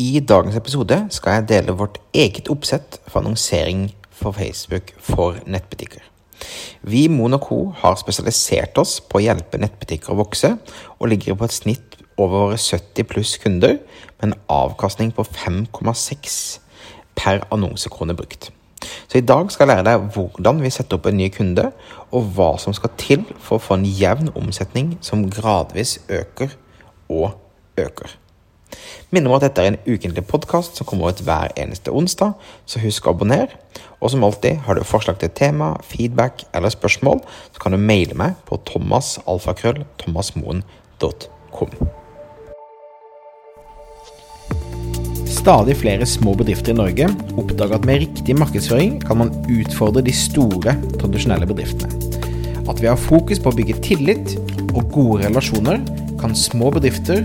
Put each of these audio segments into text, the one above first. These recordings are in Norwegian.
I dagens episode skal jeg dele vårt eget oppsett for annonsering for Facebook for nettbutikker. Vi i Mon Co. har spesialisert oss på å hjelpe nettbutikker å vokse, og ligger på et snitt over våre 70 pluss kunder med en avkastning på 5,6 per annonsekrone brukt. Så i dag skal jeg lære deg hvordan vi setter opp en ny kunde, og hva som skal til for å få en jevn omsetning som gradvis øker og øker. Minner om at dette er en ukentlig podkast som kommer ut hver eneste onsdag, så husk å abonnere. Og som alltid, har du forslag til tema, feedback eller spørsmål, så kan du maile meg på thomasalfakrøll.thomasmoen.com. Stadig flere små bedrifter i Norge oppdager at med riktig markedsføring kan man utfordre de store, tradisjonelle bedriftene. At vi har fokus på å bygge tillit og gode relasjoner, kan små bedrifter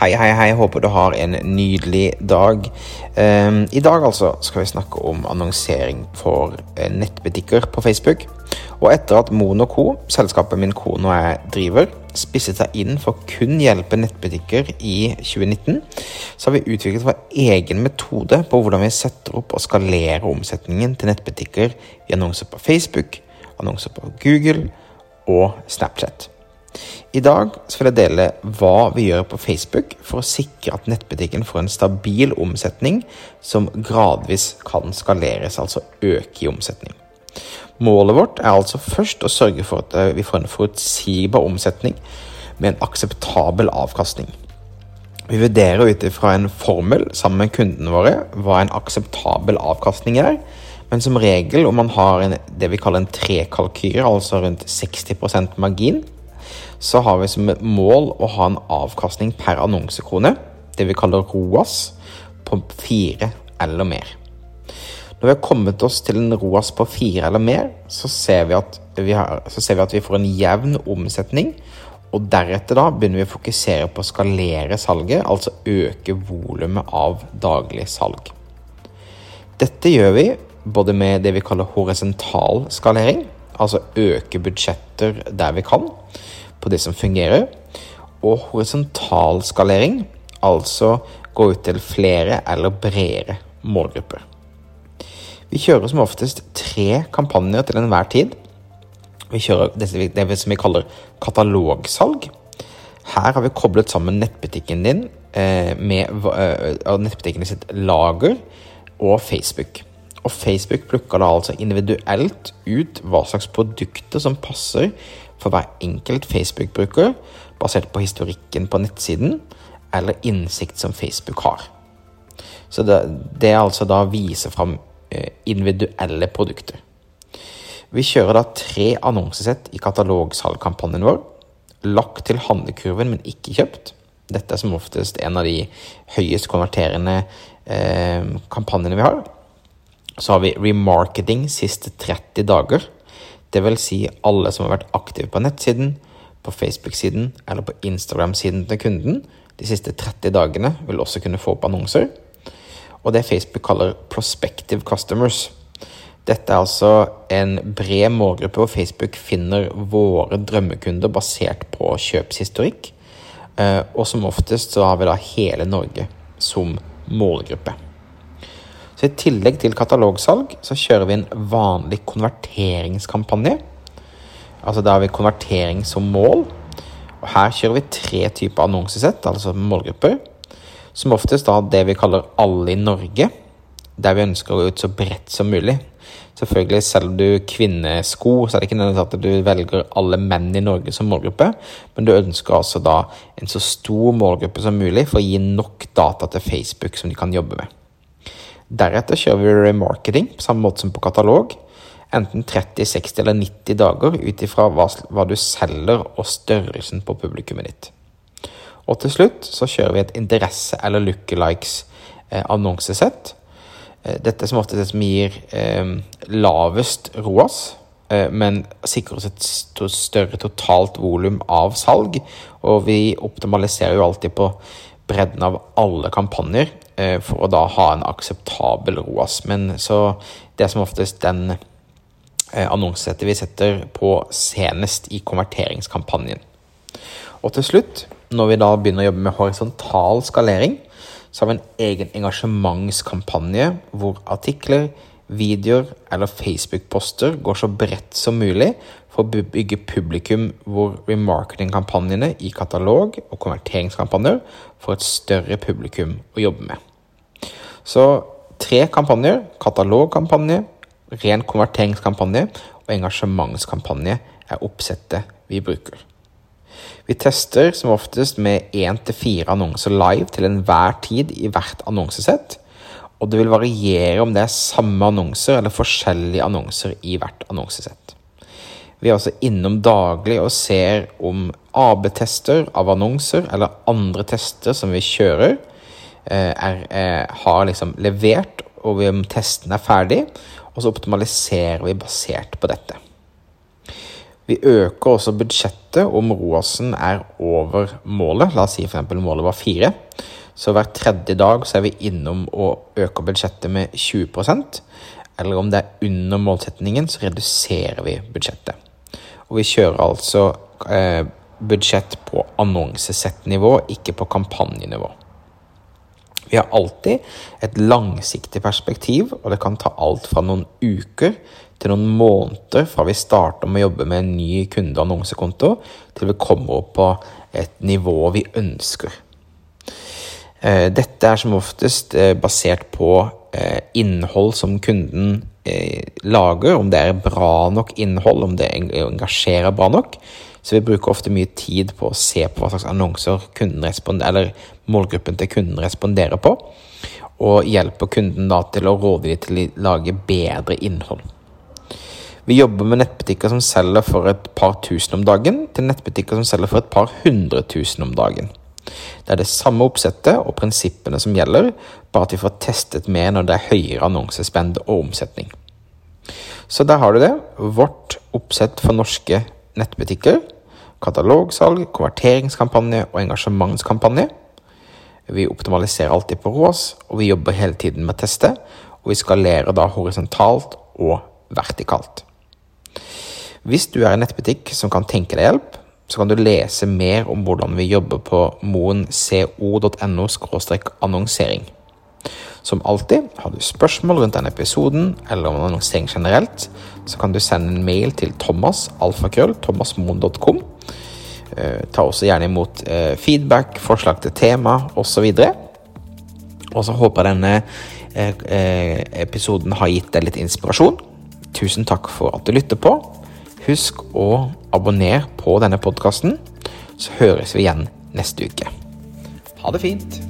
Hei, hei, hei. Håper du har en nydelig dag. Um, I dag altså skal vi snakke om annonsering for uh, nettbutikker på Facebook. Og etter at Mono Co., selskapet min kone og jeg driver, spisset seg inn for kun hjelpe nettbutikker i 2019, så har vi utviklet vår egen metode på hvordan vi setter opp og skalerer omsetningen til nettbutikker i annonser på Facebook, annonser på Google og Snapchat. I dag vil jeg dele hva vi gjør på Facebook for å sikre at nettbutikken får en stabil omsetning som gradvis kan skaleres, altså øke i omsetning. Målet vårt er altså først å sørge for at eh, vi får en forutsigbar omsetning med en akseptabel avkastning. Vi vurderer ut ifra en formel sammen med kundene våre hva en akseptabel avkastning er, men som regel om man har en, det vi kaller en trekalkyre, altså rundt 60% margin, så har vi som mål å ha en avkastning per annonsekrone, det vi kaller ROAS, på fire eller mer. Når vi har kommet oss til en ROAS på fire eller mer, så ser, vi at vi har, ser vi at vi får en jevn omsetning. Og deretter da begynner vi å fokusere på å skalere salget, altså øke volumet av daglig salg. Dette gjør vi både med det vi kaller horisontal skalering, altså øke budsjetter der vi kan, på det som fungerer. Og horisontal skalering, altså gå ut til flere eller bredere målgrupper. Vi kjører som oftest tre kampanjer til enhver tid. Vi kjører det som vi kaller katalogsalg. Her har vi koblet sammen nettbutikken din eh, med eh, nettbutikken sitt lager og Facebook. Og Facebook plukker da altså individuelt ut hva slags produkter som passer for hver enkelt Facebook-bruker, basert på historikken på nettsiden eller innsikt som Facebook har. Så det, det er altså da å vise fram eh, individuelle produkter. Vi kjører da tre annonsesett i katalogsalgkampanjen vår. Lagt til handlekurven, men ikke kjøpt. Dette er som oftest en av de høyest konverterende eh, kampanjene vi har. Så har vi remarketing siste 30 dager. Vil si alle som har vært aktive på nettsiden, på Facebook-siden eller på Instagram-siden til kunden de siste 30 dagene, vil også kunne få opp annonser. Og det Facebook kaller prospective customers. Dette er altså en bred målgruppe hvor Facebook finner våre drømmekunder basert på kjøpshistorikk. Eh, og som oftest så har vi da hele Norge som målgruppe. Så I tillegg til katalogsalg så kjører vi en vanlig konverteringskampanje. Altså Da har vi konvertering som mål. Og Her kjører vi tre typer annonsesett, altså målgrupper. Som oftest da det vi kaller Alle i Norge. Der vi ønsker å gå ut så bredt som mulig. Selvfølgelig Selger du kvinnesko, så er det ikke nødvendig at du velger alle menn i Norge som målgruppe, men du ønsker altså da en så stor målgruppe som mulig for å gi nok data til Facebook som de kan jobbe med. Deretter kjører vi remarketing på samme måte som på katalog. Enten 30, 60 eller 90 dager ut ifra hva, hva, du selger og størrelsen på publikummet ditt. Og til slutt så kjører vi et interesse- eller lookalikes-annonsesett. Eh, dette er som oftest det som gir eh, lavest ROAS, eh, men sikrer oss et større totalt volum av salg. Og vi optimaliserer jo alltid på bredden av alle kampanjer eh, for å da ha en akseptabel ROAS. Men så det som oftest den eh, annonsesettet vi setter på senest i konverteringskampanjen. Og til slutt, når vi da begynner å jobbe med horisontal skalering, så har vi en egen engasjementskampanje hvor artikler, videoer eller Facebook-poster går så bredt som mulig for å bygge publikum hvor remarketing-kampanjene i katalog og konverteringskampanjer får et større publikum å jobbe med. Så tre kampanjer, katalogkampanje, ren konverteringskampanje og engasjementskampanje, er oppsettet vi bruker. Vi tester som oftest med én til fire annonser live til enhver tid i hvert annonsesett. Og det vil variere om det er samme annonser eller forskjellige annonser i hvert annonsesett. Vi er også innom daglig og ser om AB-tester av annonser eller andre tester som vi kjører, er, er, eh, har liksom levert, og testen er ferdig. Og så optimaliserer vi basert på dette. Vi øker også budsjettet om ROAS-en er over målet. La oss si f.eks. målet var fire. Så hver tredje dag så er vi innom og øker budsjettet med 20% Eller om det er under målsetningen, så reduserer vi budsjettet. Og vi kjører altså eh, budsjett på annonsesettnivå, ikke på kampanjenivå. Vi har alltid et langsiktig perspektiv, og det kan ta alt fra noen uker til noen måneder fra vi starter med å jobbe med en ny kunde- og annonsekonto, til vi kommer opp på et nivå vi ønsker. Eh, dette er som oftest eh, basert på eh, innhold som kunden lager, om det er bra nok innhold, om det engasjerer bra nok. Så vi bruker ofte mye tid på å se på hva slags annonser eller målgruppen til kunden responderer på, og hjelper kunden da til å råde dem til å lage bedre innhold. Vi jobber med nettbutikker som selger for et par tusen om dagen, til nettbutikker som selger for et par hundre tusen om dagen. Det er det samme oppsettet og prinsippene som gjelder, bare at vi får testet mer når det er høyere annonsespend og omsetning. Så der har du det. Vårt oppsett for norske nettbutikker. Katalogsalg, konverteringskampanje og engasjementskampanje. Vi optimaliserer alltid på RÅS, og vi jobber hele tiden med å teste. Og vi skalerer da horisontalt og vertikalt. Hvis du er en nettbutikk som kan tenke deg hjelp, så kan du lese mer om hvordan vi jobber på moenco.no annonsering. Som alltid, har du spørsmål rundt denne episoden eller om annonsering generelt, så kan du sende en mail til thomas, alfakrøll, thomasmoen.com. Eh, ta også gjerne imot eh, feedback, forslag til tema osv. Og så håper jeg denne eh, episoden har gitt deg litt inspirasjon. Tusen takk for at du lytter på. Husk å abonnere på denne podkasten, så høres vi igjen neste uke. Ha det fint.